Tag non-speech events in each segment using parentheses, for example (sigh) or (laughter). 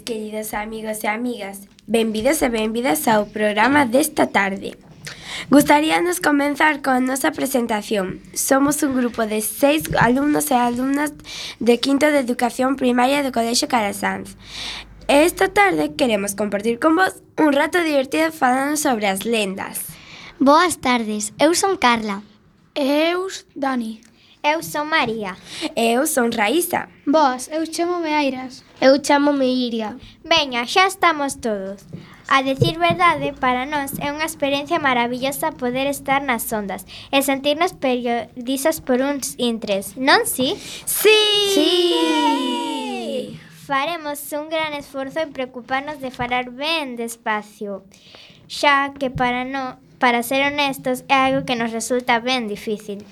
tardes, queridos amigos e amigas. Benvidos e benvidas ao programa desta tarde. Gustaríanos comenzar coa nosa presentación. Somos un grupo de seis alumnos e alumnas de quinto de Educación Primaria do Colexo Carasanz. E esta tarde queremos compartir con vos un rato divertido falando sobre as lendas. Boas tardes, eu son Carla. E eu, Dani. Eu son María. Eu son Raísa. Vos, eu chamo-me Airas. Eu chamo-me Iria. Veña, xa estamos todos. A decir verdade, para nós é unha experiencia maravillosa poder estar nas ondas e sentirnos periodistas por uns intres, non si? Si! Sí! sí! Faremos un gran esforzo en preocuparnos de falar ben despacio, xa que para no, para ser honestos é algo que nos resulta ben difícil.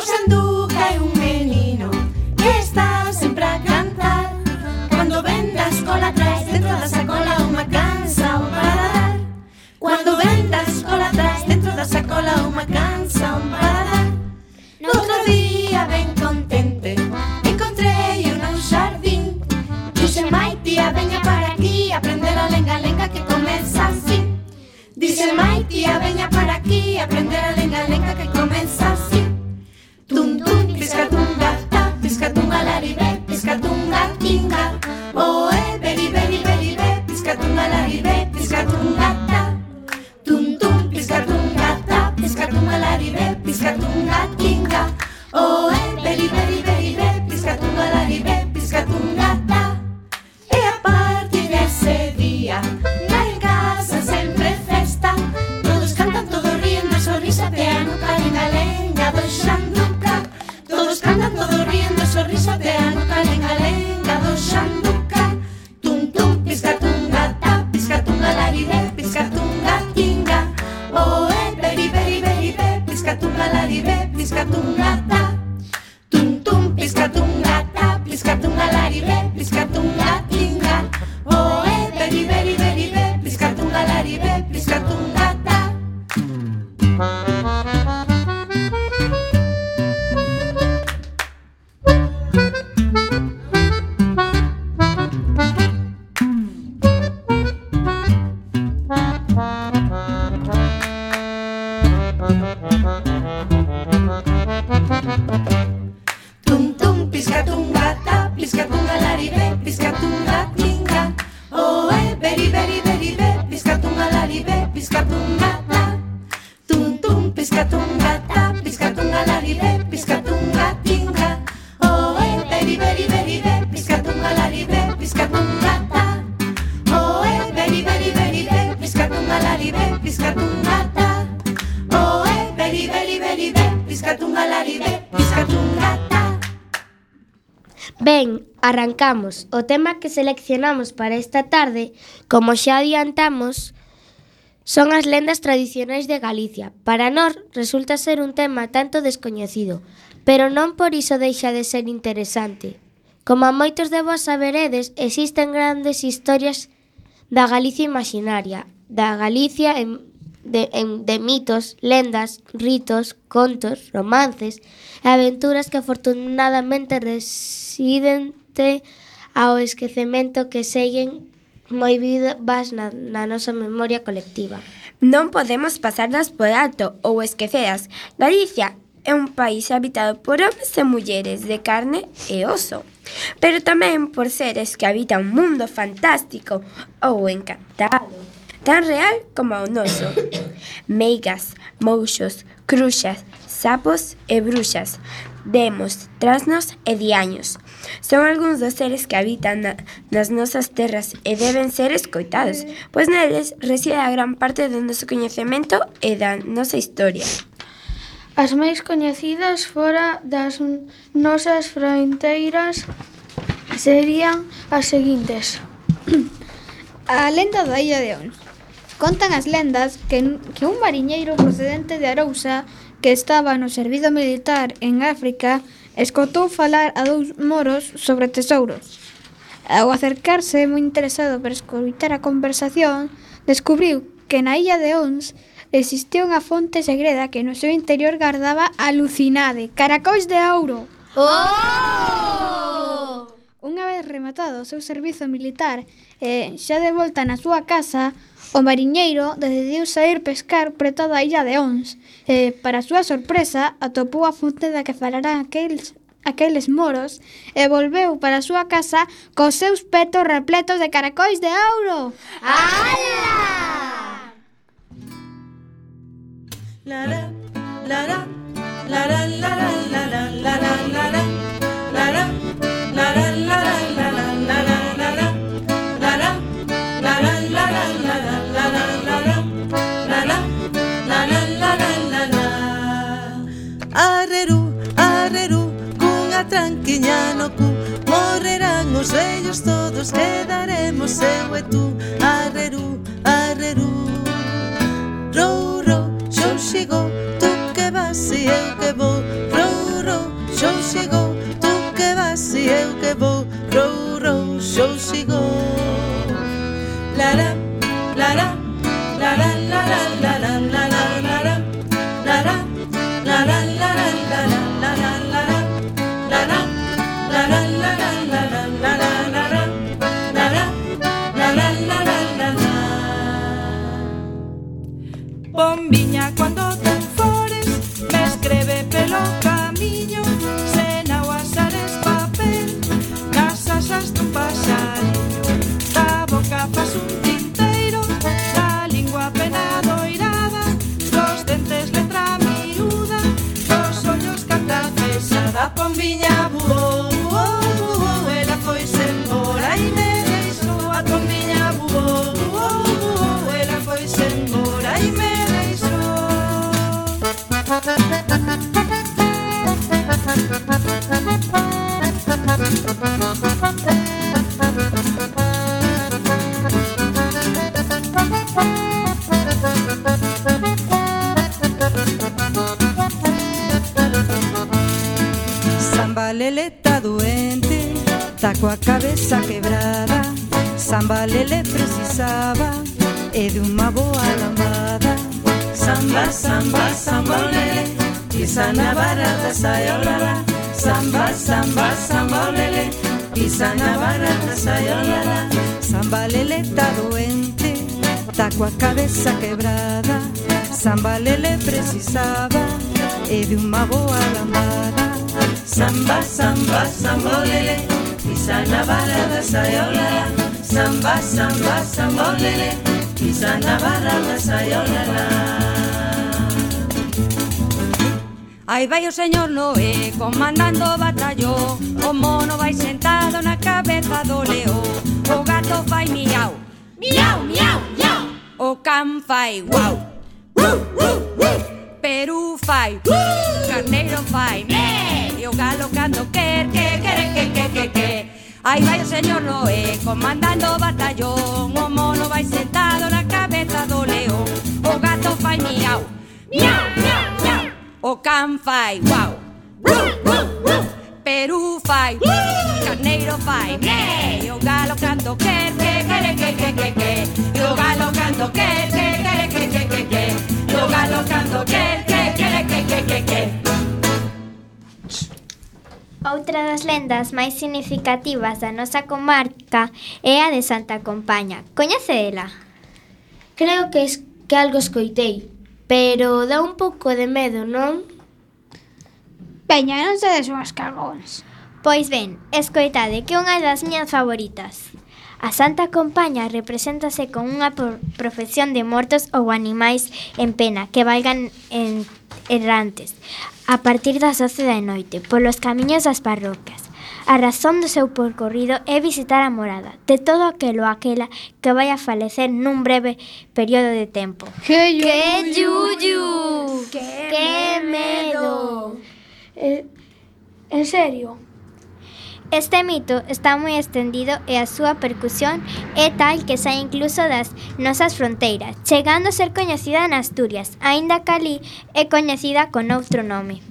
Por Sanduca é un menino que está sempre a cantar. Cando ven da escola traes dentro da sacola unha canción para dar Cando ven da escola traes dentro da sacola unha canción para dar No outro día ben contente encontrei un xardín Dixe mai tía veña para aquí aprender a lenga lenga que comeza así Dixe mai tía veña para aquí aprender a lenga lenga que comeza así Tum piscatunga ta piscatunga laribe piscatunga tinga Oh, eh, beri, beri, beri, be, pizkatunga lari be, pizkatunga ta. Tum, pizkatunga ta, pizkatunga lari be, pizkatunga tinga. Eh, beri, beri, izatean Galen, galen, gado sanduka Tum, tum, pizkatunga, ta pizkatunga larire Pizkatunga, tinga. Oe, beri, beri, beri, be Pizkatunga larire, pizkatunga Arrancamos. O tema que seleccionamos para esta tarde, como xa adiantamos, son as lendas tradicionais de Galicia. Para nós resulta ser un tema tanto descoñecido, pero non por iso deixa de ser interesante. Como moitos de vos saberedes, existen grandes historias da Galicia imaginaria, da Galicia en de, en, de mitos, lendas, ritos, contos, romances e aventuras que afortunadamente residen fronte ao esquecemento que seguen moi vivas na, na nosa memoria colectiva. Non podemos pasarlas por alto ou esqueceras. Galicia é un país habitado por homens e mulleres de carne e oso, pero tamén por seres que habitan un mundo fantástico ou encantado, tan real como o noso. (coughs) Meigas, mouxos, cruxas, sapos e bruxas, demos, trasnos e diaños. Son algúns dos seres que habitan na, nas nosas terras e deben ser escoitados, pois neles reside a gran parte do noso coñecemento e da nosa historia. As máis coñecidas fora das nosas fronteiras serían as seguintes. (clears throat) A lenda da Illa de Ons. Contan as lendas que, que un mariñeiro procedente de Arousa que estaba no servido militar en África Escotou falar a dous moros sobre tesouros. Ao acercarse moi interesado para escoitar a conversación, descubriu que na illa de Ons existía unha fonte segreda que no seu interior guardaba alucinade, caracóis de ouro. Oh! Unha vez rematado o seu servizo militar e xa de volta na súa casa, O mariñeiro decidiu sair pescar preto da illa de Ons e, para a súa sorpresa, atopou a fonte da que falaran aqueles, aqueles moros e volveu para a súa casa cos seus petos repletos de caracóis de ouro. Ala! La la la la la la la la la la la la la la la todos quedaremos eu e tú Lele está duente, taco a cabeza quebrada, Samba Lele precisaba, es de una boa lambada. Samba, samba, samba Lele, pisa navarra da sayolala. Samba, samba, samba Lele, pisa navarra da. Samba Lele está duente, taco a cabeza quebrada, Samba Lele precisaba, es de una boa lambada. Samba, samba, sambolele, izana balada saiola Samba, samba, sambolele, izana balada saiola Aí vai o señor Noé comandando o batallón O mono vai sentado na cabeza do león O oh, gato vai miau, miau, miau, miau. Oh, o can fai guau, wow. uh, uh, uh. Perú fai uh! Carneiro fai né E o galo cando quer que quere que que que que Aí vai o señor Noé comandando o batallón O mono vai sentado na cabeza do león O gato fai miau Miau, miau, miau O can fai guau wow. Perú fai uh! Carneiro fai me E o galo cando quer que quere que que que que E o galo cando quer que quere que que que que galo galopando que, que, que, que, que, que, que. Outra das lendas máis significativas da nosa comarca é a de Santa Compaña. Coñecedela? Creo que es que algo escoitei, pero dá un pouco de medo, non? Veña, non sedes unhas cagóns. Pois ben, escoitade que é unha das miñas favoritas. A Santa Compaña represéntase con unha profesión de mortos ou animais en pena que valgan en errantes a partir das 12 da noite polos camiños das parroquias. A razón do seu percorrido é visitar a morada de todo aquelo aquela que vai a falecer nun breve período de tempo. Que, yu, que yuyu! Que, que medo! Eh, en serio? Este mito está moi extendido e a súa percusión é tal que sai incluso das nosas fronteiras, chegando a ser coñecida en Asturias, aínda que ali é coñecida con outro nome.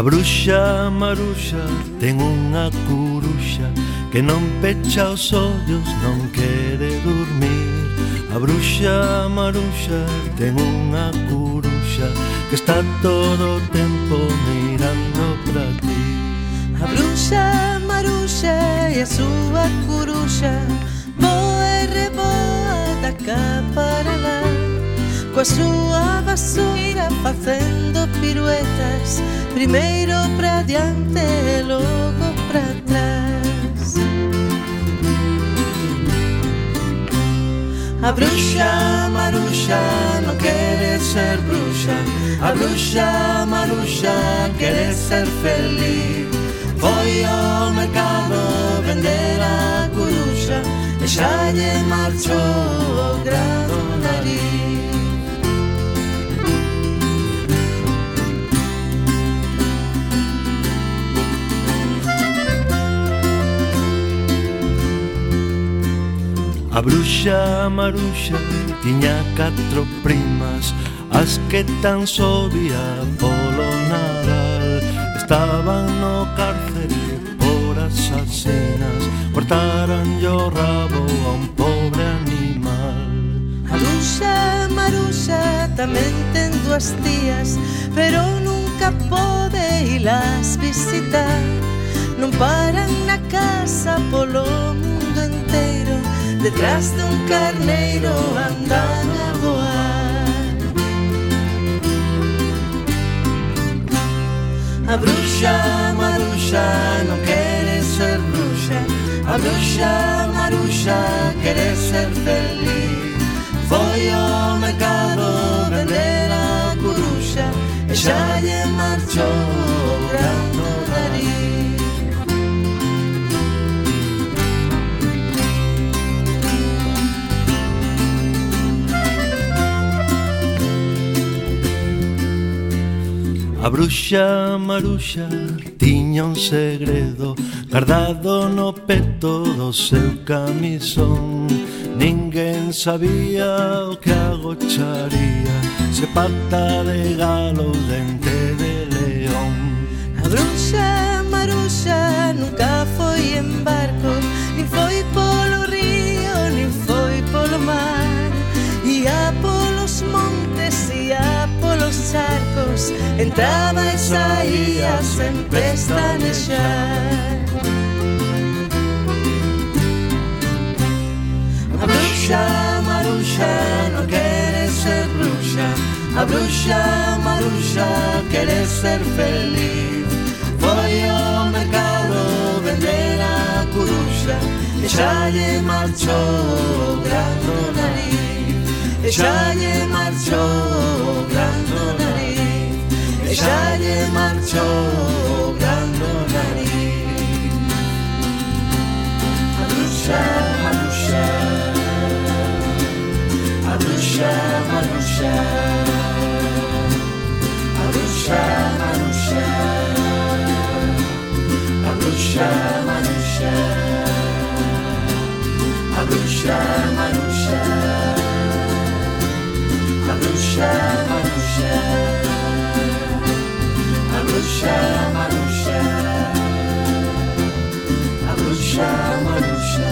A bruxa maruxa ten unha curuxa Que non pecha os ollos, non quere dormir A bruxa maruxa ten unha curuxa Que está todo o tempo mirando para ti. A bruxa maruxa e a súa curuxa Boa e reboa da capa coa súa basura facendo piruetas primeiro pra diante e logo pra atrás. A bruxa maruxa non quere ser bruxa. A bruxa maruxa quere ser feliz. Foi ao mercado vender a coruxa E xa lle marchou o grado nariz. A bruxa Maruxa tiña catro primas As que tan só vía polo Nadal. Estaban no cárcere por asasinas Cortaran o rabo a un pobre animal. A bruxa Maruxa tamén ten dúas tías Pero nunca pode ilas visitar. Non paran na casa polo mundo detrás de un carneiro andan a voar. A bruxa maruxa non quere ser bruxa, a bruxa maruxa quere ser feliz. Foi ao mercado vender a coruxa e xa lle marchou o gran nariz. A bruxa Maruxa tiña un segredo Guardado no peto do seu camisón. Ninguén sabía o que agocharía Se pata de galo dente de león. A bruxa Maruxa nunca foi en vano dos charcos Entraba e saía sen pestanexar A bruxa maruxa non quere ser bruxa A bruxa maruxa quere ser feliz. Foi ao mercado vender a coruxa E xa lle marchou o gran nariz ella ye marchó obrando nariz, ella ye marchó obrando nariz. Marusha, Marusha, Marusha, Marusha, Marusha, Marusha, Marusha, Marusha, Marusha, Marusha. Maruxa A bruxa, Maruxa A bruxa, Maruxa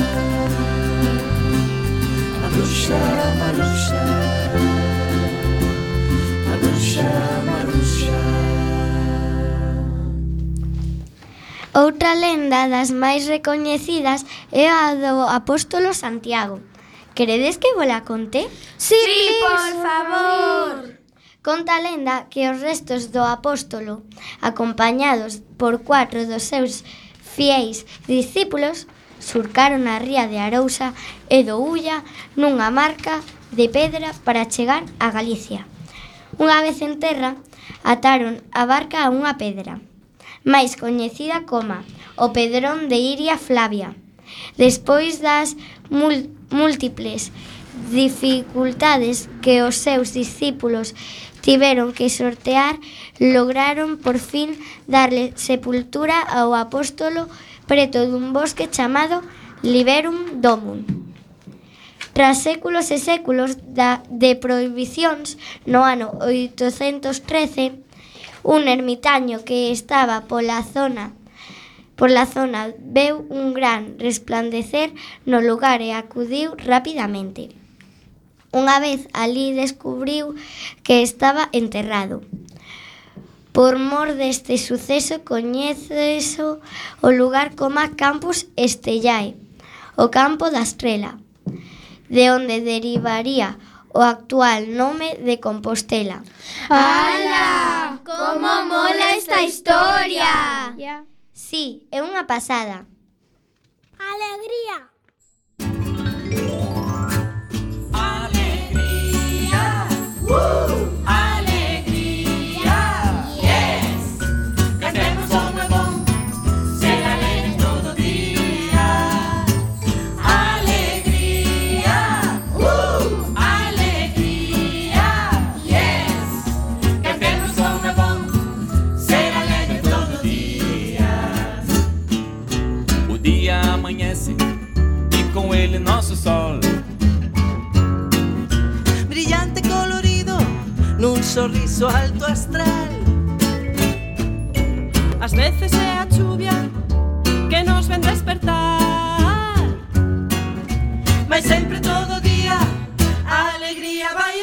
A bruxa, Maruxa Outra lenda das máis recoñecidas é a do apóstolo Santiago. Queredes que vola conte? Sí, sí por favor! Conta a lenda que os restos do apóstolo, acompañados por cuatro dos seus fieis discípulos, surcaron a ría de Arousa e do Ulla nunha marca de pedra para chegar a Galicia. Unha vez en terra, ataron a barca a unha pedra, máis coñecida como o Pedrón de Iria Flavia. Despois das mult múltiples dificultades que os seus discípulos tiveron que sortear, lograron por fin darle sepultura ao apóstolo preto dun bosque chamado Liberum Domum. Tras séculos e séculos da, de prohibicións, no ano 813, un ermitaño que estaba pola zona Pola zona veu un gran resplandecer no lugar e acudiu rapidamente. Unha vez ali descubriu que estaba enterrado. Por mor deste suceso coñécese o lugar como Campus Estellae, o campo da estrela, de onde derivaría o actual nome de Compostela. ¡Hala! ¡Como mola esta historia! Yeah. Sí, é unha pasada. Alegría. Alegría, uh, sol. Brillante colorido, nun sorriso alto astral. As veces é a chuvia que nos ven despertar. Mas sempre todo día a alegría vai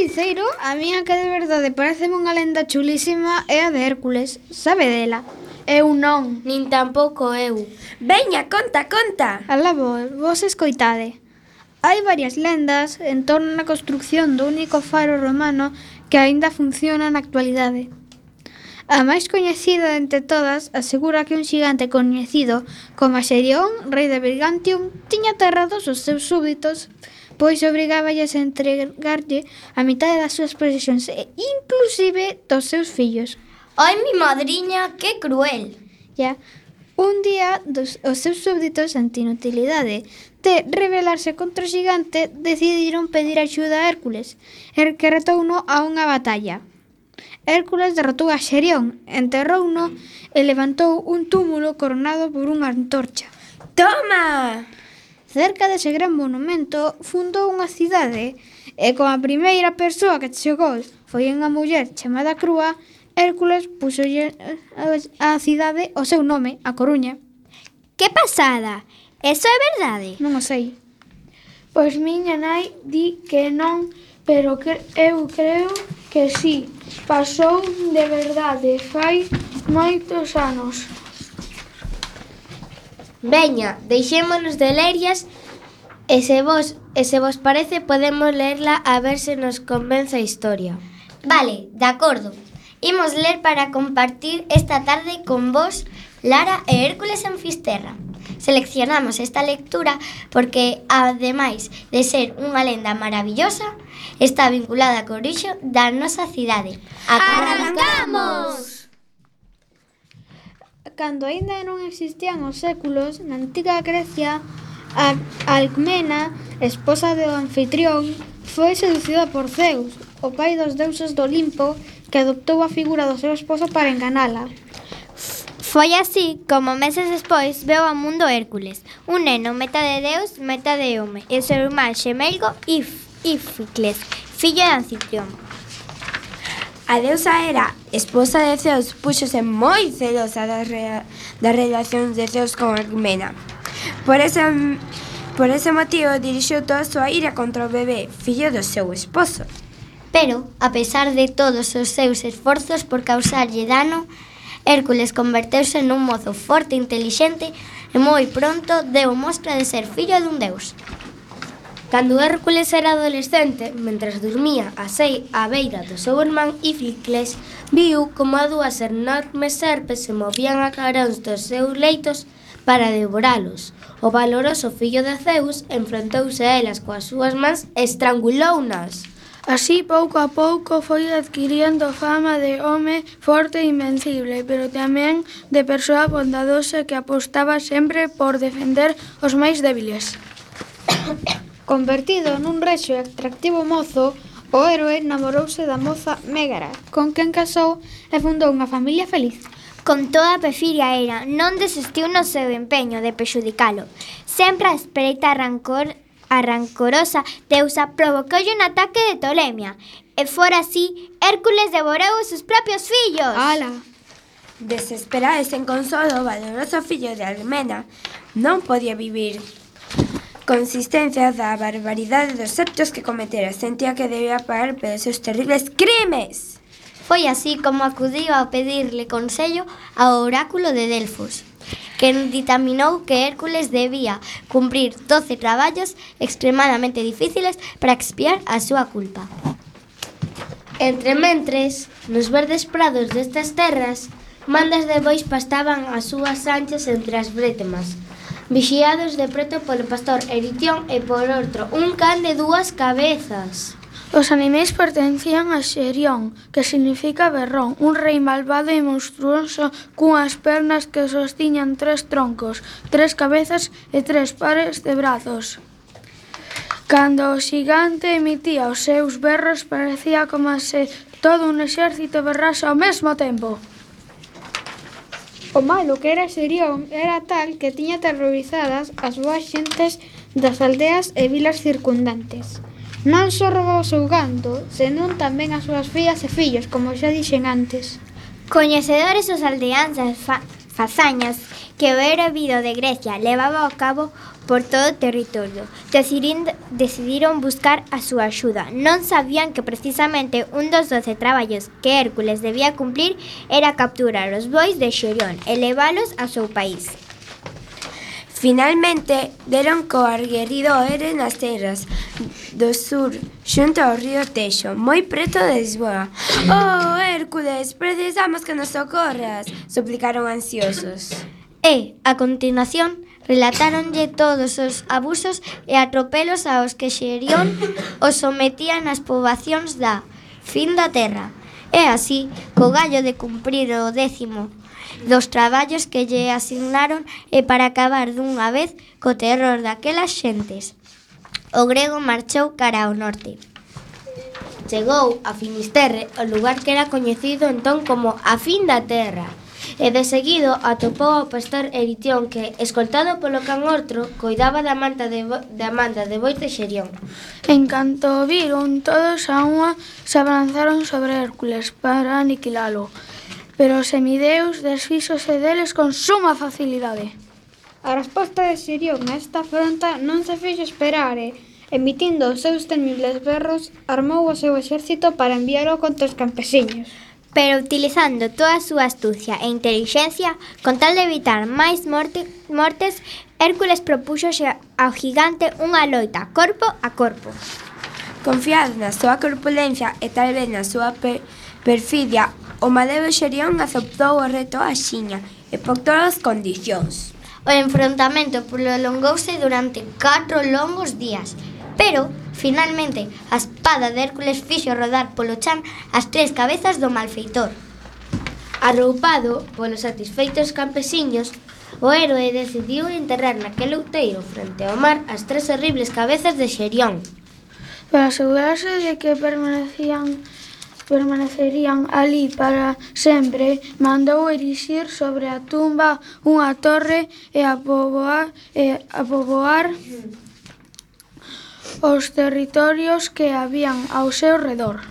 sincero, a mí a que de verdade parece unha lenda chulísima é a de Hércules. Sabe dela? Eu non. Nin tampouco eu. Veña, conta, conta. Alá vos, vos escoitade. Hai varias lendas en torno á construcción do único faro romano que aínda funciona na actualidade. A máis coñecida entre todas asegura que un xigante coñecido como Xerión, rei de Brigantium, tiña aterrados os seus súbditos pois obrigáballes a entregarlle a mitade das súas posesións e inclusive dos seus fillos. Ai, mi madriña, que cruel! Ya, un día dos, os seus súbditos ante inutilidade de rebelarse contra o xigante decidiron pedir axuda a Hércules, el que retouno a unha batalla. Hércules derrotou a Xerión, enterrouno e levantou un túmulo coronado por unha antorcha. Toma! Cerca dese gran monumento fundou unha cidade e coa primeira persoa que chegou foi unha muller chamada Crúa, Hércules puxolle eh, a cidade o seu nome, a Coruña. Que pasada! Eso é verdade? Non o sei. Pois miña nai di que non, pero que eu creo que sí. Pasou de verdade fai moitos anos. Veña, deixémonos de lerias e se vos, e se vos parece podemos lerla a ver se nos convence a historia. Vale, de acordo. Imos ler para compartir esta tarde con vos Lara e Hércules en Fisterra. Seleccionamos esta lectura porque, ademais de ser unha lenda maravillosa, está vinculada co orixo da nosa cidade. ¡Arrancamos! cando aínda non existían os séculos, na antiga Grecia, a Alcmena, esposa do anfitrión, foi seducida por Zeus, o pai dos deuses do Olimpo, que adoptou a figura do seu esposo para enganala. Foi así como meses despois veu ao mundo Hércules, un neno meta de deus, meta de home, e o seu irmán xemelgo If, Ificles, fillo de anfitrión. A deusa era esposa de Zeus, púxose moi celosa das, rea, das relacións de Zeus con Alcmena. Por ese, por ese motivo dirixiu toda a súa ira contra o bebé, fillo do seu esposo. Pero, a pesar de todos os seus esforzos por causarlle dano, Hércules converteuse nun mozo forte, e intelixente e moi pronto deu mostra de ser fillo dun deus. Cando Hércules era adolescente, mentras dormía a sei á beira do seu irmán Ificles, viu como a dúas enormes serpes se movían a caróns dos seus leitos para devoralos. O valoroso fillo de Zeus enfrontouse a elas coas súas mans e estrangulounas. Así, pouco a pouco, foi adquiriendo fama de home forte e invencible, pero tamén de persoa bondadosa que apostaba sempre por defender os máis débiles. (coughs) Convertido nun rexo e atractivo mozo, o héroe namorouse da moza Mégara, con quen casou e fundou unha familia feliz. Con toda a perfiria era, non desistiu no seu empeño de pexudicalo. Sempre a espreita rancor a rancorosa deusa provocoulle un ataque de tolemia e fora así, Hércules devorou os seus propios fillos. Ala! Desesperado e sen consolo, o valoroso fillo de Almena non podía vivir consistencia da barbaridade dos actos que cometera. Sentía que debía pagar pelos seus terribles crimes. Foi así como acudiu a pedirle consello ao oráculo de Delfos, que ditaminou que Hércules debía cumprir 12 traballos extremadamente difíciles para expiar a súa culpa. Entre mentres, nos verdes prados destas terras, mandas de bois pastaban as súas anchas entre as brétemas, vixiados de preto polo pastor Eritión e por outro un can de dúas cabezas. Os animais pertencían a Xerión, que significa berrón, un rei malvado e monstruoso cunhas pernas que sostiñan tres troncos, tres cabezas e tres pares de brazos. Cando o xigante emitía os seus berros parecía como se todo un exército berrase ao mesmo tempo. O malo que era Xerión era tal que tiña terrorizadas as boas xentes das aldeas e vilas circundantes. Non só roubou o seu gando, senón tamén as súas fillas e fillos, como xa dixen antes. Coñecedores os aldeáns das fa fazañas que o era vido de Grecia levaba a cabo por todo o territorio. Decidind, decidiron buscar a súa axuda. Non sabían que precisamente un dos doce traballos que Hércules debía cumplir era capturar os bois de Xerión e leválos ao seu país. Finalmente, deron co arguerido Ere nas terras do sur, xunto ao río Teixo, moi preto de Lisboa. Mm. Oh, Hércules, precisamos que nos socorras, suplicaron ansiosos. E, a continuación, Relatáronlle todos os abusos e atropelos aos que xerión os sometían as poboacións da fin da terra. E así, co gallo de cumprir o décimo dos traballos que lle asignaron e para acabar dunha vez co terror daquelas xentes. O grego marchou cara ao norte. Chegou a Finisterre, o lugar que era coñecido entón como a fin da terra e de seguido atopou ao pastor Eritión que, escoltado polo can ortro, coidaba da manta de, da manta de bois de Xerión. En canto viron, todos a unha se abalanzaron sobre Hércules para aniquilalo, pero os semideus desfíxose deles con suma facilidade. A resposta de Sirión a esta afronta non se fixo esperar e, emitindo os seus temibles berros, armou o seu exército para enviálo contra os campesiños pero utilizando toda a súa astucia e inteligencia, con tal de evitar máis morte, mortes, Hércules propúxose ao gigante unha loita corpo a corpo. Confiado na súa corpulencia e talvez na súa per perfidia, o maleo xerión aceptou o reto a xiña e por todas as condicións. O enfrontamento prolongouse durante catro longos días, pero Finalmente, a espada de Hércules fixo rodar polo chan as tres cabezas do malfeitor. Arroupado polos satisfeitos campesiños, o héroe decidiu enterrar naquele outeiro frente ao mar as tres horribles cabezas de Xerión. Para asegurarse de que permanecían permanecerían ali para sempre, mandou erixir sobre a tumba unha torre e a poboar, e a poboar os territorios que habían ao seu redor.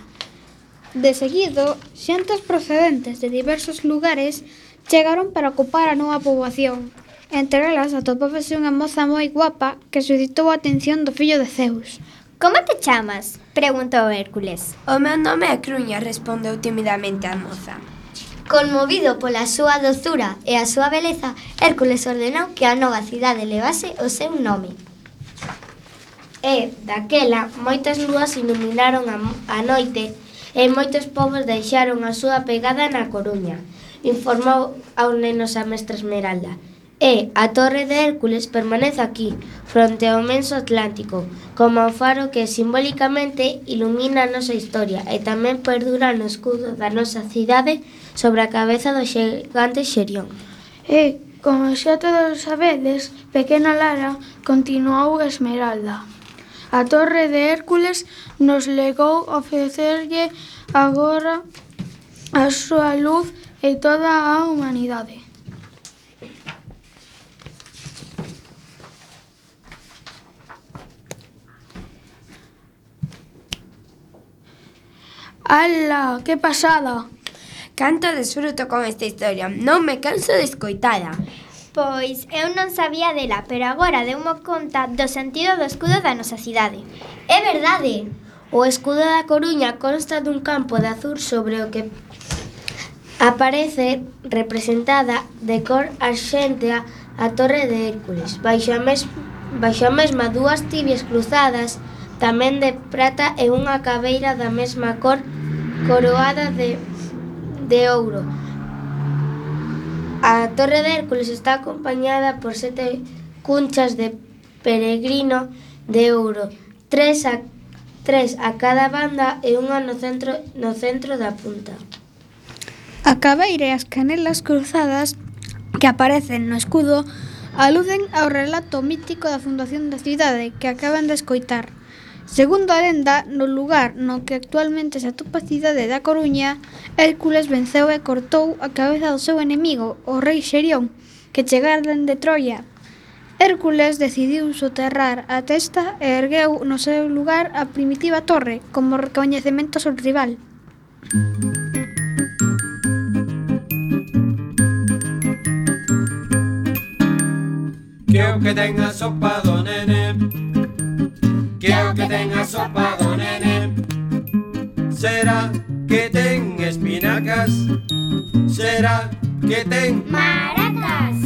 De seguido, xentes procedentes de diversos lugares chegaron para ocupar a nova poboación. Entre elas atopábase unha moza moi guapa que suscitou a atención do fillo de Zeus. Como te chamas? Preguntou Hércules. O meu nome é Cruña, respondeu timidamente a moza. Conmovido pola súa dozura e a súa beleza, Hércules ordenou que a nova cidade levase o seu nome. E, daquela, moitas lúas iluminaron a, a noite e moitos povos deixaron a súa pegada na Coruña, informou aos nenos a mestra Esmeralda. E a Torre de Hércules permanece aquí, fronte ao menso Atlántico, como o faro que simbólicamente ilumina a nosa historia e tamén perdura no escudo da nosa cidade sobre a cabeza do xigante Xerión. E, como xa todos sabedes, pequena Lara continuou Esmeralda. A Torre de Hércules nos legou ofrecerlle agora a súa luz e toda a humanidade. Ala, que pasada! Canto desfruto con esta historia, non me canso de escoitala. Pois eu non sabía dela, pero agora deumo conta do sentido do escudo da nosa cidade. É verdade. O escudo da Coruña consta dun campo de azur sobre o que aparece representada de cor arxéntea a torre de Hércules. Baixo a, mes, baixo a mesma dúas tibias cruzadas, tamén de prata e unha cabeira da mesma cor coroada de, de ouro A Torre de Hércules está acompañada por sete cunchas de peregrino de ouro, tres a, tres a cada banda e unha no centro, no centro da punta. A cabeira e as canelas cruzadas que aparecen no escudo aluden ao relato mítico da fundación da cidade que acaban de escoitar. Segundo a lenda, no lugar no que actualmente se atopa a cidade da Coruña, Hércules venceu e cortou a cabeza do seu enemigo, o rei Xerión, que chegara de Troia. Hércules decidiu soterrar a testa e ergueu no seu lugar a primitiva torre como recoñecemento ao rival. Que o que ten a sopa do nene Que é o que ten a sopa do nene? Será que ten espinacas? Será que ten Maracas.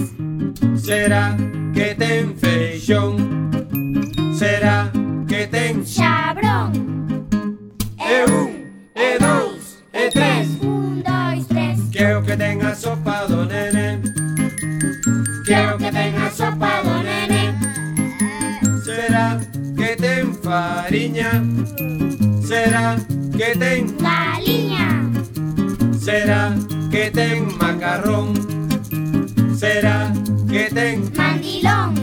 Será que ten feixón? Será que ten Xabrón. E un, e dous, e tres Un, dois, tres. Que é o que ten a sopa fariña? ¿Será que ten fariña? ¿Será que ten macarrón? ¿Será que ten mandilón?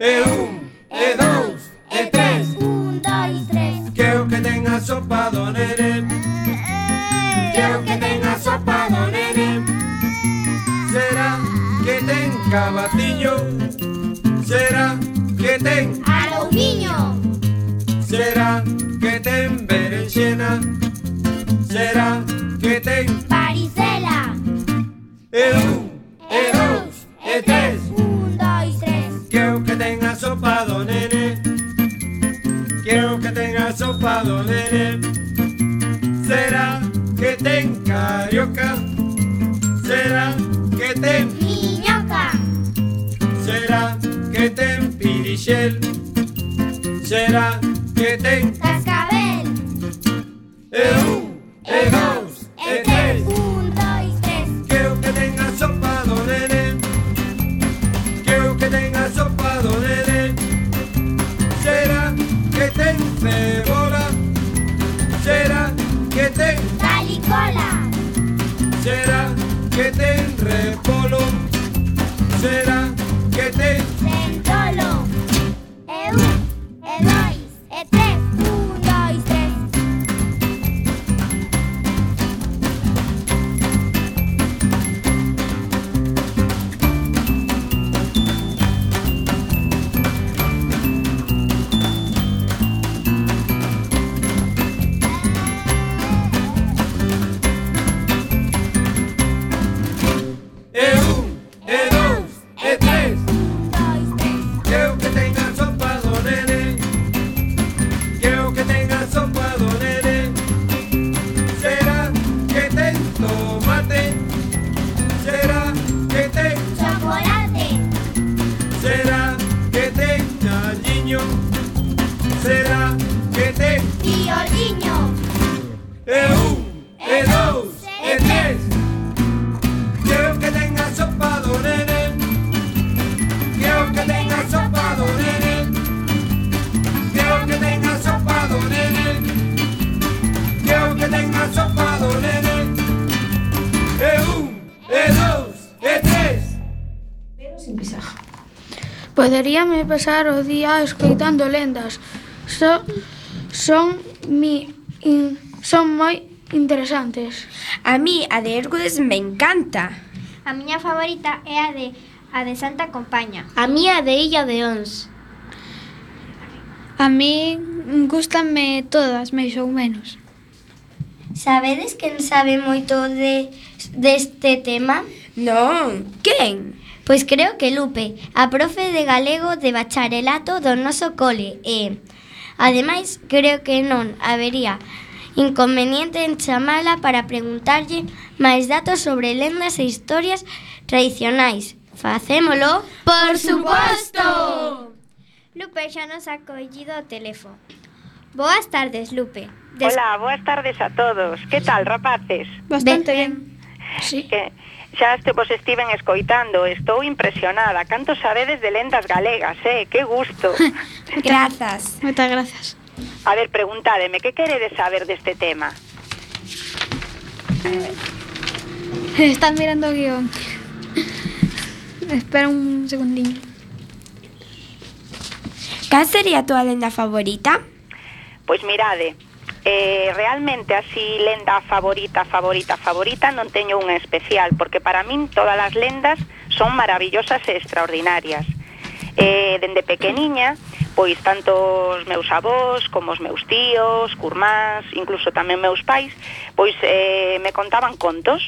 E un, e dos, e tres, un, dos y tres. Quiero que tenga sopa, donere. Quiero que tenga sopa, donere. ¿Será que ten cabatillo? ¿Será que ten alumín? ¿Será que ten berenxena? ¿Será que ten Varicela. E un, e dous, e tres. Un, dois, tres. Quero que tenga sopado, nene. Quero que tenga sopado, nene. ¿Será que ten carioca? ¿Será que ten miñoca? ¿Será que ten pirixel? ¿Será que que tem cascavel. Eu Gustaríame pasar o día escoitando lendas. So, son mi in, son moi interesantes. A mí a de Hércules me encanta. A miña favorita é a de a de Santa Compaña. A mí a de Illa de Ons. A mí gustanme todas, máis ou menos. Sabedes quen sabe moito de deste tema? Non, quen? Pois creo que Lupe, a profe de galego de bacharelato do noso cole e, ademais, creo que non habería inconveniente en chamala para preguntarlle máis datos sobre lendas e historias tradicionais. Facémolo? Por suposto! Lupe xa nos ha collido o teléfono. Boas tardes, Lupe. Des... Hola, boas tardes a todos. Que tal, rapaces? Bastante ben. ben. Sí. Que Xa este vos estiven escoitando, estou impresionada. Canto sabedes de lendas galegas, eh? Que gusto. (laughs) grazas. Moitas grazas. A ver, preguntádeme, que queredes saber deste tema? Eh, están mirando o guión. Espera un segundinho. Cal sería a túa lenda favorita? Pois mirade, eh, realmente así lenda favorita, favorita, favorita non teño unha especial, porque para min todas as lendas son maravillosas e extraordinarias. Eh, dende pequeniña, pois tanto os meus avós como os meus tíos, curmás, incluso tamén meus pais, pois eh, me contaban contos.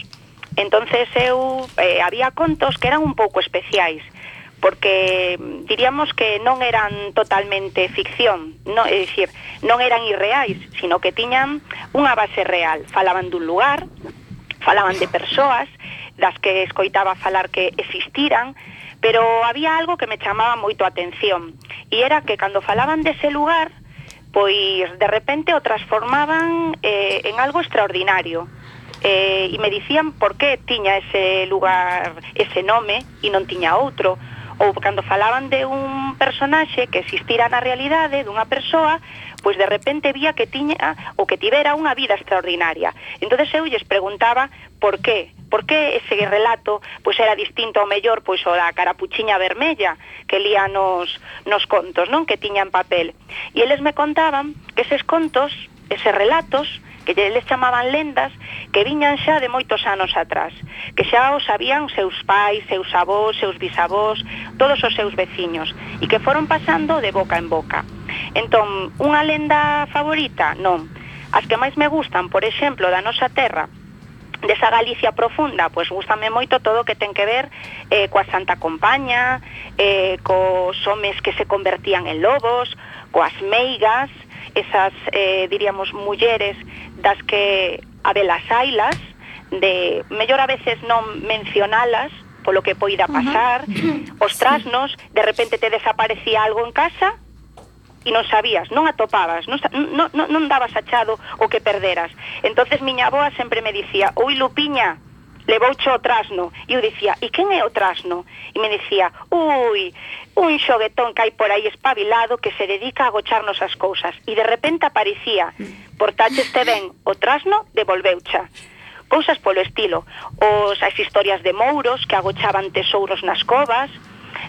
Entonces eu eh, había contos que eran un pouco especiais, porque diríamos que non eran totalmente ficción, no, é dicir, non eran irreais, sino que tiñan unha base real. Falaban dun lugar, falaban de persoas das que escoitaba falar que existiran, pero había algo que me chamaba moito a atención, e era que cando falaban dese lugar, pois de repente o transformaban eh, en algo extraordinario eh, e me dicían por que tiña ese lugar, ese nome e non tiña outro, ou cando falaban de un personaxe que existira na realidade dunha persoa, pois de repente vía que tiña ou que tivera unha vida extraordinaria. Entonces eu lles preguntaba por qué, por que ese relato pois era distinto ao mellor pois o da carapuchiña vermella que lía nos, nos contos, non, que tiña en papel. E eles me contaban que eses contos, eses relatos, que eles chamaban lendas que viñan xa de moitos anos atrás, que xa os sabían seus pais, seus avós, seus bisavós, todos os seus veciños, e que foron pasando de boca en boca. Entón, unha lenda favorita? Non. As que máis me gustan, por exemplo, da nosa terra, desa Galicia profunda, pois gustame moito todo o que ten que ver eh, coa Santa Compaña, eh, cos homes que se convertían en lobos, coas meigas, esas, eh, diríamos, mulleres das que a velas ailas, de mellor a veces non mencionalas, polo que poida pasar, uh -huh. os trasnos, sí. de repente te desaparecía algo en casa, e non sabías, non atopabas, non, non, non dabas achado o que perderas. entonces miña aboa sempre me dicía, ui Lupiña, levoucho o trasno. E eu dicía, e quen é o trasno? e me dicía, ui un xoguetón que hai por aí espabilado que se dedica a agocharnos as cousas. E de repente aparecía portacheste ben o trasno devolveucha. Cousas polo estilo. Os, as historias de mouros que agochaban tesouros nas covas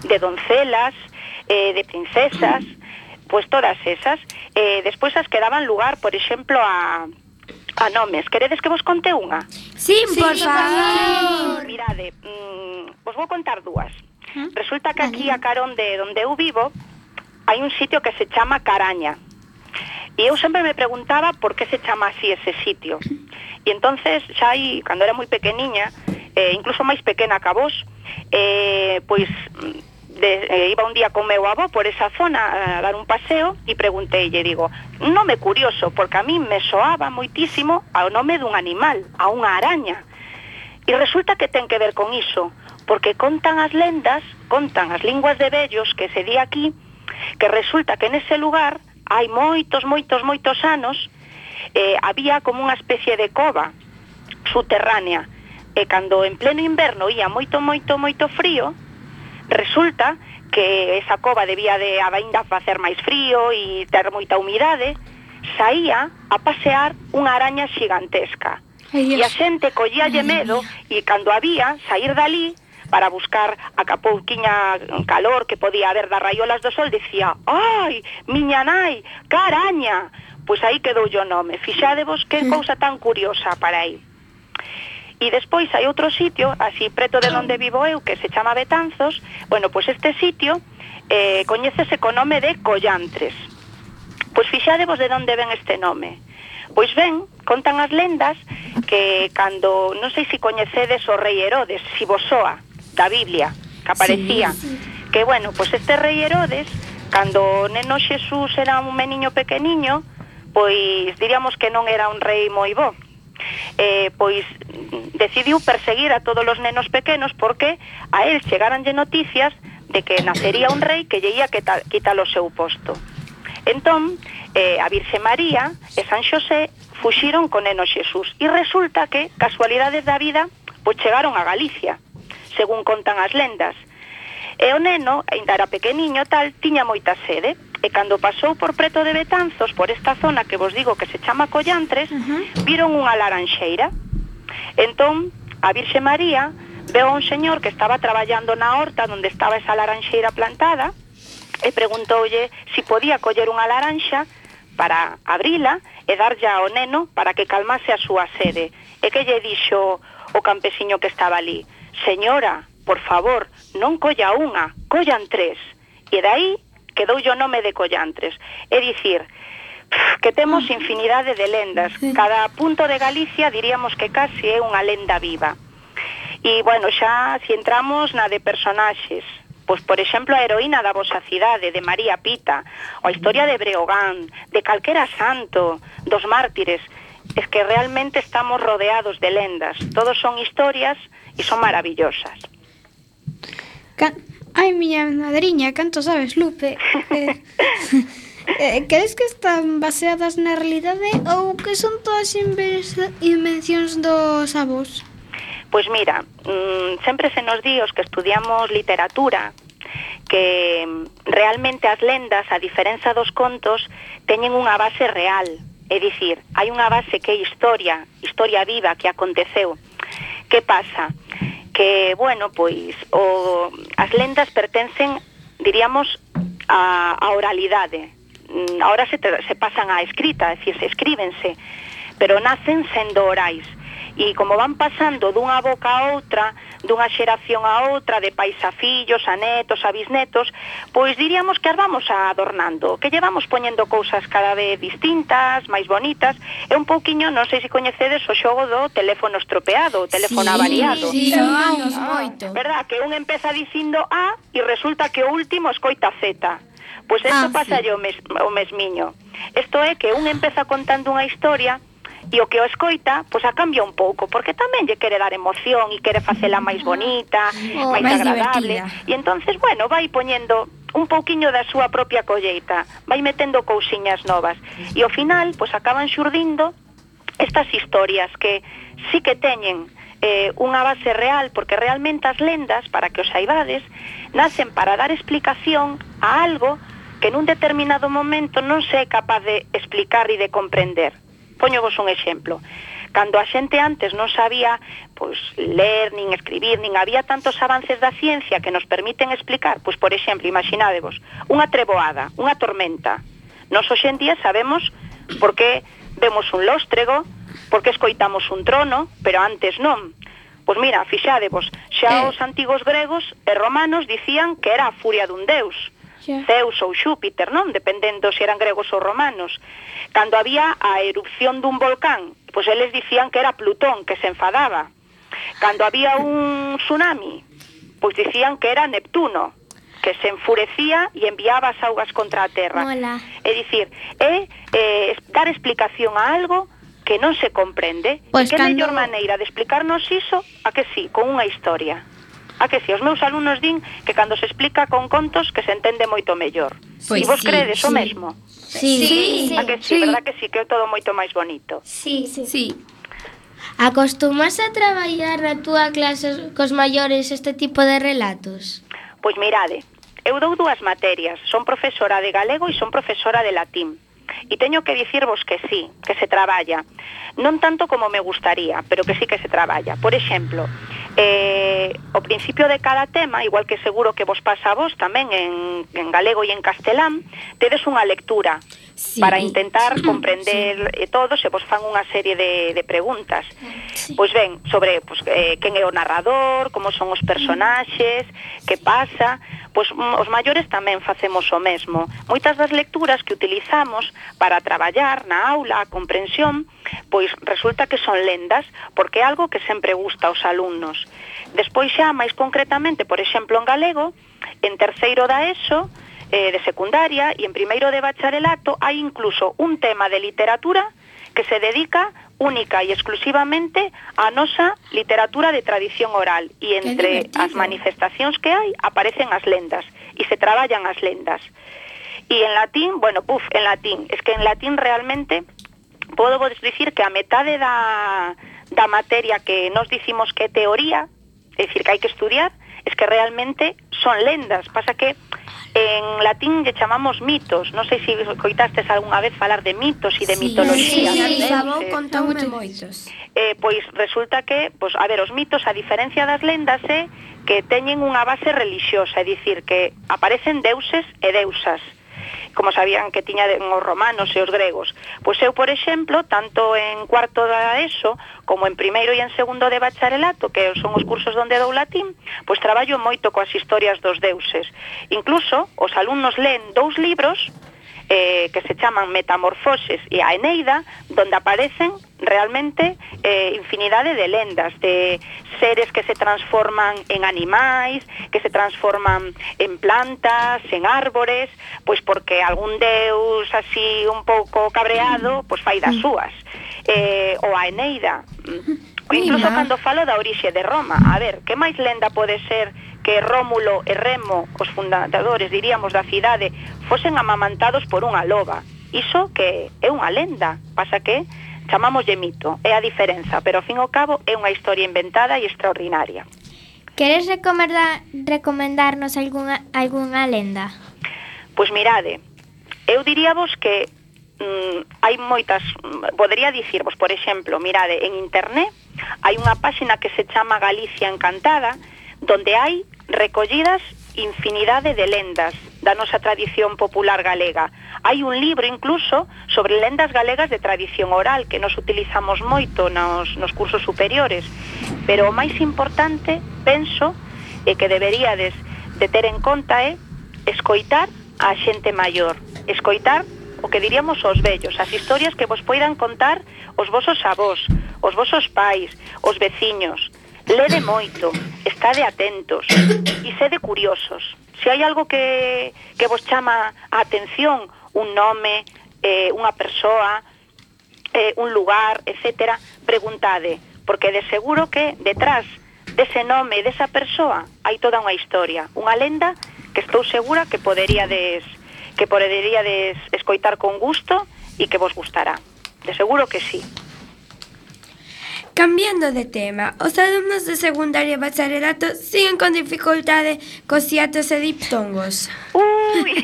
de doncelas eh, de princesas pois todas esas. Eh, despois as que daban lugar, por exemplo a Ah, a nomes. Queredes que vos conte unha? Sí, sí por favor. Mirade, mm, vos vou contar dúas. ¿Eh? Resulta que aquí a Carón de onde eu vivo hai un sitio que se chama Caraña. E eu sempre me preguntaba por que se chama así ese sitio. E entonces, xa aí, cando era moi pequeniña, eh, incluso máis pequena que a vos, eh, pois mm, de, eh, iba un día con meu avó por esa zona a dar un paseo e pregunteille, digo, nome curioso, porque a mí me soaba moitísimo ao nome dun animal, a unha araña. E resulta que ten que ver con iso, porque contan as lendas, contan as linguas de vellos que se di aquí, que resulta que nese lugar hai moitos, moitos, moitos anos eh, había como unha especie de cova subterránea, e cando en pleno inverno ía moito, moito, moito frío, Resulta que esa cova debía de aínda facer máis frío e ter moita humidade, saía a pasear unha araña xigantesca. E a xente collalle medo e cando había sair dali para buscar a capouquiña calor que podía haber das raiolas do sol, decía, ai, miña nai, caraña, pois aí quedou o nome. Fixadevos que cousa tan curiosa para aí. E despois hai outro sitio, así preto de onde vivo eu, que se chama Betanzos, bueno, pois este sitio eh, coñécese co nome de Collantres. Pois fixadevos de onde ven este nome. Pois ben, contan as lendas que cando, non sei se coñecedes o rei Herodes, si vos soa, da Biblia, que aparecía, sí, sí. que bueno, pois este rei Herodes, cando o neno Xesús era un meniño pequeniño, pois diríamos que non era un rei moi bo, eh, pois decidiu perseguir a todos os nenos pequenos porque a él chegaranlle noticias de que nacería un rei que lle ia quitar o seu posto. Entón, eh, a Virxe María e San Xosé fuxiron con neno Xesús e resulta que, casualidades da vida, pois chegaron a Galicia, según contan as lendas. E o neno, ainda era pequeniño tal, tiña moita sede, e cando pasou por preto de Betanzos, por esta zona que vos digo que se chama Collantres, uh -huh. viron unha laranxeira. Entón, a Virxe María veo a un señor que estaba traballando na horta onde estaba esa laranxeira plantada e preguntoulle si podía coller unha laranxa para abrila e darlle ao neno para que calmase a súa sede. E que lle dixo o campesiño que estaba ali? Señora, por favor, non colla unha, collan tres. E dai quedou o nome de collantres. É dicir, que temos ah. infinidade de lendas. Cada punto de Galicia diríamos que casi é unha lenda viva. E, bueno, xa se si entramos na de personaxes, pois, por exemplo, a heroína da vosa cidade, de María Pita, ou a historia de Breogán, de calquera santo, dos mártires, es que realmente estamos rodeados de lendas. Todos son historias e son maravillosas. Ai, miña madriña, canto sabes, Lupe. Eh, (laughs) eh, crees que están baseadas na realidade eh, ou que son todas invencións dos avós? Pois mira, mm, sempre se nos di os que estudiamos literatura que realmente as lendas, a diferenza dos contos, teñen unha base real, É dicir, hai unha base que é historia, historia viva que aconteceu. Que pasa? que, bueno, pois o, as lendas pertencen, diríamos, a, a oralidade. Mm, ahora se, se pasan a escrita, é dicir, se escríbense, pero nacen sendo orais e como van pasando dunha boca a outra, dunha xeración a outra, de pais a fillos, a netos, a bisnetos, pois diríamos que as vamos adornando, que llevamos poñendo cousas cada vez distintas, máis bonitas, e un pouquiño, non sei se coñecedes o xogo do teléfono estropeado, o teléfono sí, avariado. Sí, sí, ah, moito. Verdad, que un empeza dicindo A e resulta que o último escoita Z. Pois isto ah, pasa sí. o, mes, o mesmiño. Isto é que un empeza contando unha historia e o que o escoita, pois a cambia un pouco, porque tamén lle quere dar emoción e quere facela máis ah. bonita, oh, máis, máis agradable. Divertida. E entonces, bueno, vai poñendo un pouquiño da súa propia colleita, vai metendo cousiñas novas. E ao final, pois acaban xurdindo estas historias que sí que teñen eh, unha base real, porque realmente as lendas, para que os saibades, nacen para dar explicación a algo que nun determinado momento non se é capaz de explicar e de comprender poñovos un exemplo. Cando a xente antes non sabía pois, ler, nin escribir, nin había tantos avances da ciencia que nos permiten explicar, pois, por exemplo, imaginadevos, unha treboada, unha tormenta. Nos hoxendía sabemos por que vemos un lóstrego, por que escoitamos un trono, pero antes non. Pois mira, fixadevos, xa eh. os antigos gregos e romanos dicían que era a furia dun deus yeah. Zeus ou Xúpiter, non? Dependendo se eran gregos ou romanos. Cando había a erupción dun volcán, pois eles dicían que era Plutón que se enfadaba. Cando había un tsunami, pois dicían que era Neptuno que se enfurecía e enviaba as augas contra a terra. Mola. É dicir, é eh, dar explicación a algo que non se comprende. Pois pues que cando... mellor maneira de explicarnos iso a que sí, con unha historia. A que si, os meus alumnos din que cando se explica con contos que se entende moito mellor. Pois e vos sí, credes sí. o mesmo? Sí, sí, sí. A que si, sí. verdad que si, sí, que é todo moito máis bonito. Sí, sí. sí. Acostumas a traballar na túa clase cos maiores este tipo de relatos? Pois mirade, eu dou dúas materias, son profesora de galego e son profesora de latín. E teño que dicirvos que sí, que se traballa. Non tanto como me gustaría, pero que sí que se traballa. Por exemplo, eh, o principio de cada tema, igual que seguro que vos pasa a vos tamén en, en galego e en castelán, tedes unha lectura sí. para intentar comprender sí. Eh, todo, se vos fan unha serie de, de preguntas. Ah, sí. Pois ben, sobre pois, eh, quen é o narrador, como son os mm. personaxes, que pasa, Pois mm, os maiores tamén facemos o mesmo. Moitas das lecturas que utilizamos para traballar na aula a comprensión, pois resulta que son lendas, porque é algo que sempre gusta aos alumnos. Despois xa máis concretamente, por exemplo, en galego, en terceiro da ESO, eh, de secundaria e en primeiro de bacharelato hai incluso un tema de literatura que se dedica única e exclusivamente á nosa literatura de tradición oral. E entre as manifestacións que hai aparecen as lendas e se traballan as lendas. E en latín, bueno, puf, en latín, es que en latín realmente podo vos dicir que a metade da, da materia que nos dicimos que é teoría, é dicir, que hai que estudiar, es que realmente son lendas, pasa que en latín lle chamamos mitos. Non sei se coitastes algunha vez falar de mitos e de sí, mitoloxía. Sí, sí, favor, eh, sí. contoume moitos. Eh, pois resulta que, pois, a ver, os mitos, a diferencia das lendas, é que teñen unha base relixiosa, é dicir, que aparecen deuses e deusas. Uh como sabían que tiñan os romanos e os gregos. Pois eu, por exemplo, tanto en cuarto da ESO, como en primeiro e en segundo de bacharelato, que son os cursos onde dou latín, pois traballo moito coas historias dos deuses. Incluso, os alumnos leen dous libros eh, que se chaman Metamorfoses e a Eneida, donde aparecen realmente eh, infinidade de lendas, de seres que se transforman en animais, que se transforman en plantas, en árbores, pois porque algún deus así un pouco cabreado, pois fai das súas. Eh, ou a Eneida, Incluso Mira. cando falo da orixe de Roma, a ver, que máis lenda pode ser que Rómulo e Remo, os fundadores, diríamos, da cidade, fosen amamantados por unha loba. Iso que é unha lenda, pasa que chamamos de mito, é a diferenza, pero ao fin ao cabo é unha historia inventada e extraordinaria. Queres recomendarnos algunha, algunha lenda? Pois mirade, eu diríavos que mm, hai moitas, mm, podería dicirvos, por exemplo, mirade, en internet hai unha páxina que se chama Galicia Encantada, donde hai recollidas infinidade de lendas da nosa tradición popular galega. Hai un libro incluso sobre lendas galegas de tradición oral que nos utilizamos moito nos, nos cursos superiores, pero o máis importante, penso, e que deberíades de ter en conta é escoitar a xente maior, escoitar o que diríamos os vellos, as historias que vos poidan contar os vosos avós, os vosos pais, os veciños, Lede moito, estade atentos e sede curiosos. Se hai algo que, que vos chama a atención, un nome, eh, unha persoa, eh, un lugar, etc., preguntade, porque de seguro que detrás dese nome, desa persoa, hai toda unha historia, unha lenda que estou segura que poderíades que poderíades escoitar con gusto e que vos gustará. De seguro que sí. Cambiando de tema, os alumnos de secundaria e bacharelato siguen con dificultade cos hiatos e diptongos. Ui. (laughs)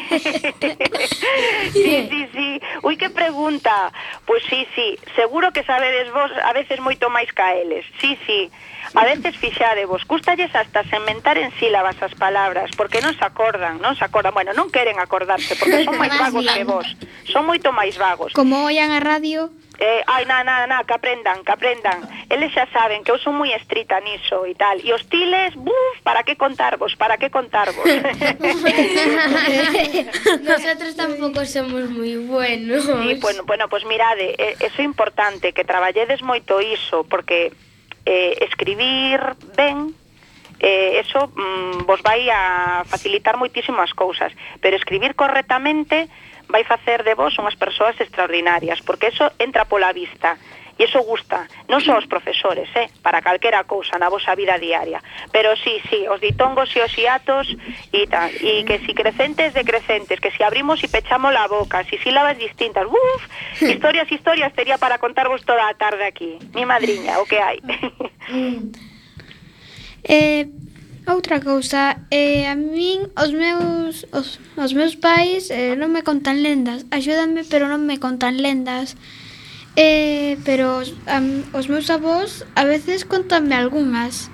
sí, sí, sí. Ui, que pregunta. Pues sí, sí. Seguro que sabedes vos a veces moito máis ca eles. Sí, sí. A veces fixadevos, custalles hasta sementar en sílabas as palabras, porque non se acordan, non se acordan, bueno, non queren acordarse, porque son máis vagos que vos, son moito máis vagos. Como oian a radio, eh, ai, na, na, na, que aprendan, que aprendan. Eles xa saben que eu son moi estrita niso e tal. E os tiles, buf, para que contarvos, para que contarvos. (laughs) (laughs) Nosotros tampouco somos moi buenos. Sí, bueno, bueno, pues mirade, eh, eh, eso é importante que traballedes moito iso porque eh, escribir ben eh, eso mm, vos vai a facilitar moitísimas cousas, pero escribir correctamente vai facer de vos unhas persoas extraordinarias, porque eso entra pola vista. E iso gusta, non só os profesores, eh, para calquera cousa na vosa vida diaria. Pero sí, sí, os ditongos e os hiatos e tal. E que si crecentes, decrecentes, que si abrimos e pechamos la boca, si sílabas distintas, uff, historias, historias, tería para contarvos toda a tarde aquí. Mi madriña, o que hai. (laughs) Mm. eh, Outra cousa, eh, a min os meus os, os meus pais eh, non me contan lendas, axúdanme pero non me contan lendas. Eh, pero os, um, os meus avós a veces contanme algunhas.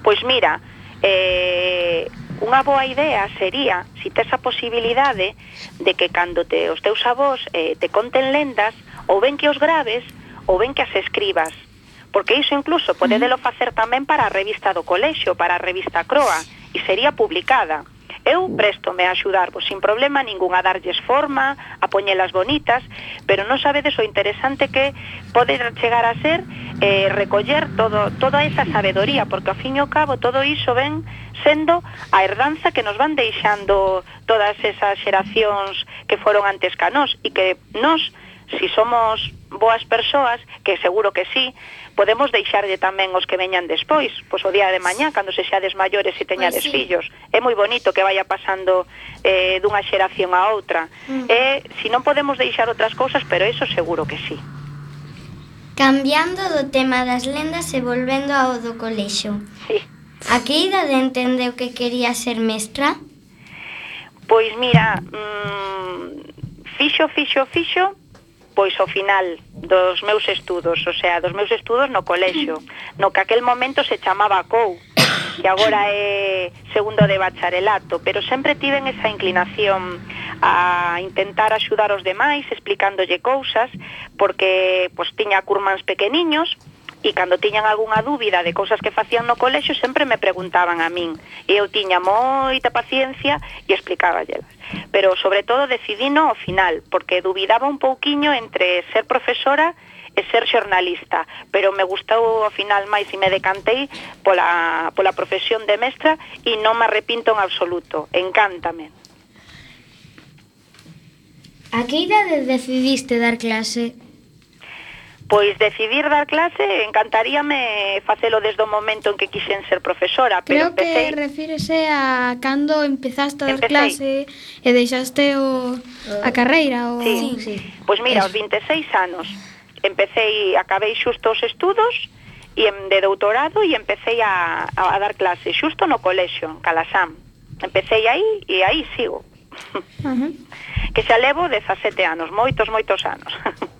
Pois mira, eh, unha boa idea sería, se si tes a posibilidade de que cando te, os teus avós eh, te conten lendas, ou ben que os graves, ou ben que as escribas. Porque iso incluso podedelo facer tamén para a revista do colexio, para a revista Croa, e sería publicada. Eu préstome a axudarvos sin problema ningún a darlles forma, a poñelas bonitas, pero non sabedes o interesante que pode chegar a ser eh, recoller todo, toda esa sabedoría, porque ao fin e ao cabo todo iso ven sendo a herdanza que nos van deixando todas esas xeracións que foron antes ca nós e que nós si somos boas persoas, que seguro que sí, podemos deixarlle tamén os que veñan despois, pois o día de mañá, cando se xades maiores e teñades pois sí. fillos. É moi bonito que vaya pasando eh, dunha xeración a outra. Mm. E se si non podemos deixar outras cousas, pero eso seguro que sí. Cambiando do tema das lendas e volvendo ao do colexo. Sí. A que idade entendeu que quería ser mestra? Pois mira, mmm, fixo, fixo, fixo, pois ao final dos meus estudos, o sea, dos meus estudos no colexio, no que aquel momento se chamaba COU, que agora é segundo de bacharelato, pero sempre tiven esa inclinación a intentar axudar os demais explicándolle cousas, porque pois tiña curmans pequeniños, e cando tiñan algunha dúbida de cousas que facían no colexo sempre me preguntaban a min e eu tiña moita paciencia e explicáballelas pero sobre todo decidino ao final porque dubidaba un pouquiño entre ser profesora e ser xornalista, pero me gustou ao final máis e me decantei pola, pola profesión de mestra e non me arrepinto en absoluto, encántame. A que idade decidiste dar clase? Pois decidir dar clase encantaríame facelo desde o momento en que quixen ser profesora, pero Creo empecé... que refírese a cando empezaste a dar Empecé. clase e deixaste o a carreira o Sí. sí. Pois mira, aos 26 anos empecé acabei xusto os estudos e en, de doutorado e empecé a, a dar clase xusto no colexio, en Calasam. Empecé aí e aí sigo. Uh (laughs) -huh. Que xa levo 17 anos, moitos, moitos anos. (laughs)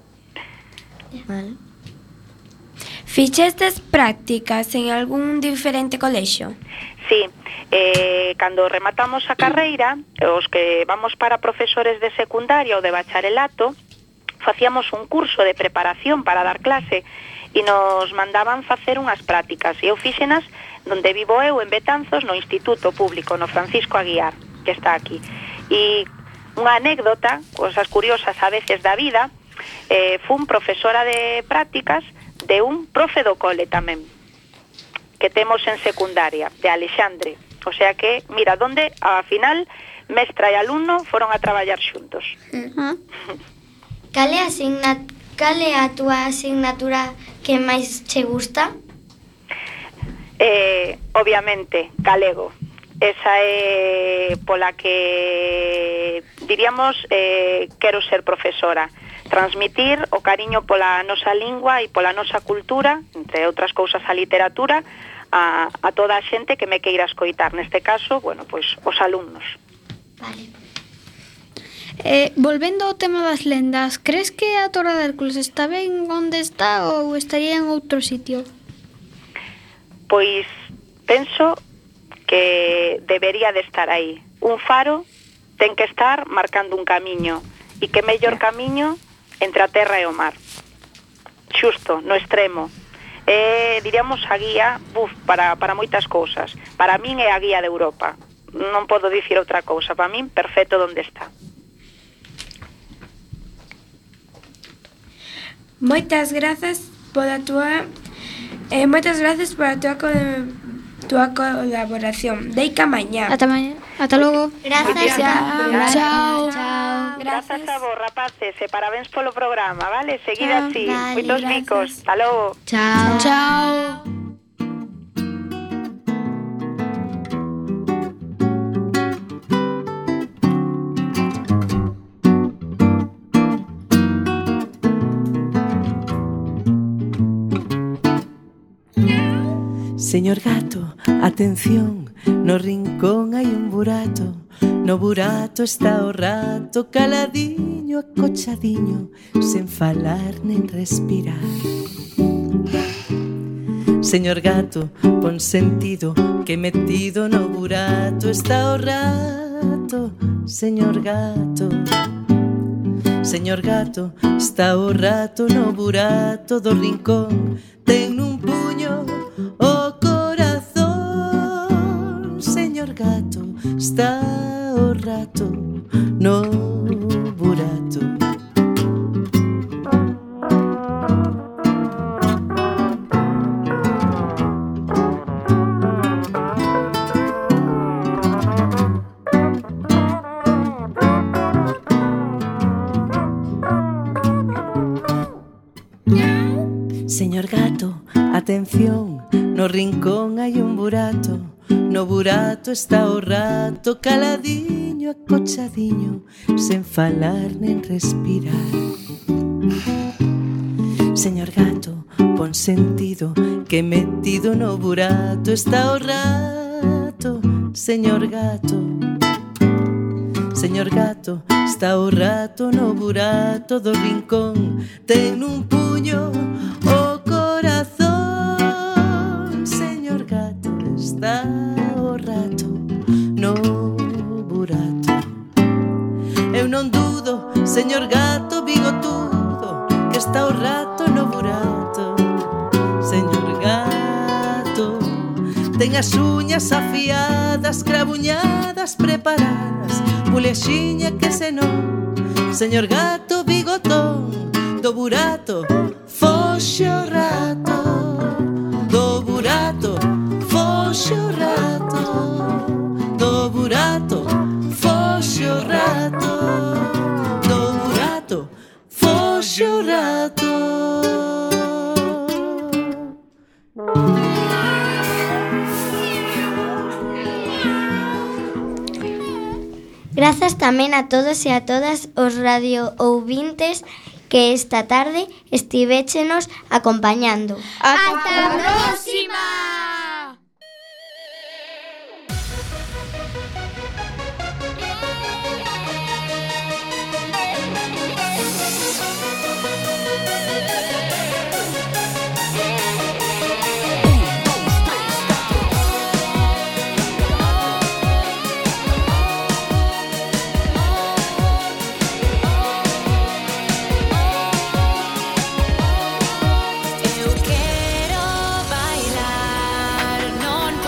Vale. Fichestes prácticas en algún diferente colexio? Sí, eh, cando rematamos a carreira, os que vamos para profesores de secundaria ou de bacharelato, facíamos un curso de preparación para dar clase e nos mandaban facer unhas prácticas. E eu fixenas donde vivo eu en Betanzos, no Instituto Público, no Francisco Aguiar, que está aquí. E unha anécdota, cosas curiosas a veces da vida, eh, fun profesora de prácticas de un profe do cole tamén, que temos en secundaria, de Alexandre. O sea que, mira, donde a final mestra e alumno foron a traballar xuntos. Uh -huh. cal, é asignat cal é a túa asignatura que máis che gusta? Eh, obviamente, galego. Esa é pola que diríamos eh, quero ser profesora. Uh transmitir o cariño pola nosa lingua e pola nosa cultura, entre outras cousas a literatura, a, a toda a xente que me queira escoitar, neste caso, bueno, pois os alumnos. Vale. Eh, volvendo ao tema das lendas, crees que a Torre de Hércules está ben onde está ou estaría en outro sitio? Pois penso que debería de estar aí. Un faro ten que estar marcando un camiño e que mellor camiño entre a terra e o mar xusto no extremo é, diríamos, a guía buf, para, para moitas cousas. Para min é a guía de Europa. Non podo dicir outra cousa. Para min, perfecto donde está. Moitas grazas pola túa eh, moitas grazas pola túa co, túa colaboración. Deica mañá. Ata mañá. Ata logo. Grazas. Chao. Chao. Grazas a vos, rapaces, e parabéns polo programa, vale? Seguid Chao. así. Vale, Moitos. Hasta logo. Chao. Chao. Señor gato, atención, no rincón hai un burato No burato está o rato caladiño, acochadiño Sen falar nen respirar Señor gato, pon sentido que metido no burato está o rato, señor gato. Señor gato, está o rato no burato do rincón, ten un puño o oh rato no burato. Señor gato, atención, no rincón hai un burato No burato está o rato caladiño, acochadiño, sen falar nen respirar. Señor gato, pon sentido que metido no burato está o rato, señor gato. Señor gato, está o rato no burato do rincón, ten un puño Señor gato bigotudo que está o rato no burato. Señor gato ten as uñas afiadas crabuñadas preparadas pulexiña que se non. Señor gato bigotón do burato foxe o rato. Do burato foxe o rato. Do burato foxe o rato llorato. Grazas tamén a todos e a todas os radio ouvintes que esta tarde estivéchenos acompañando. Ata a próxima!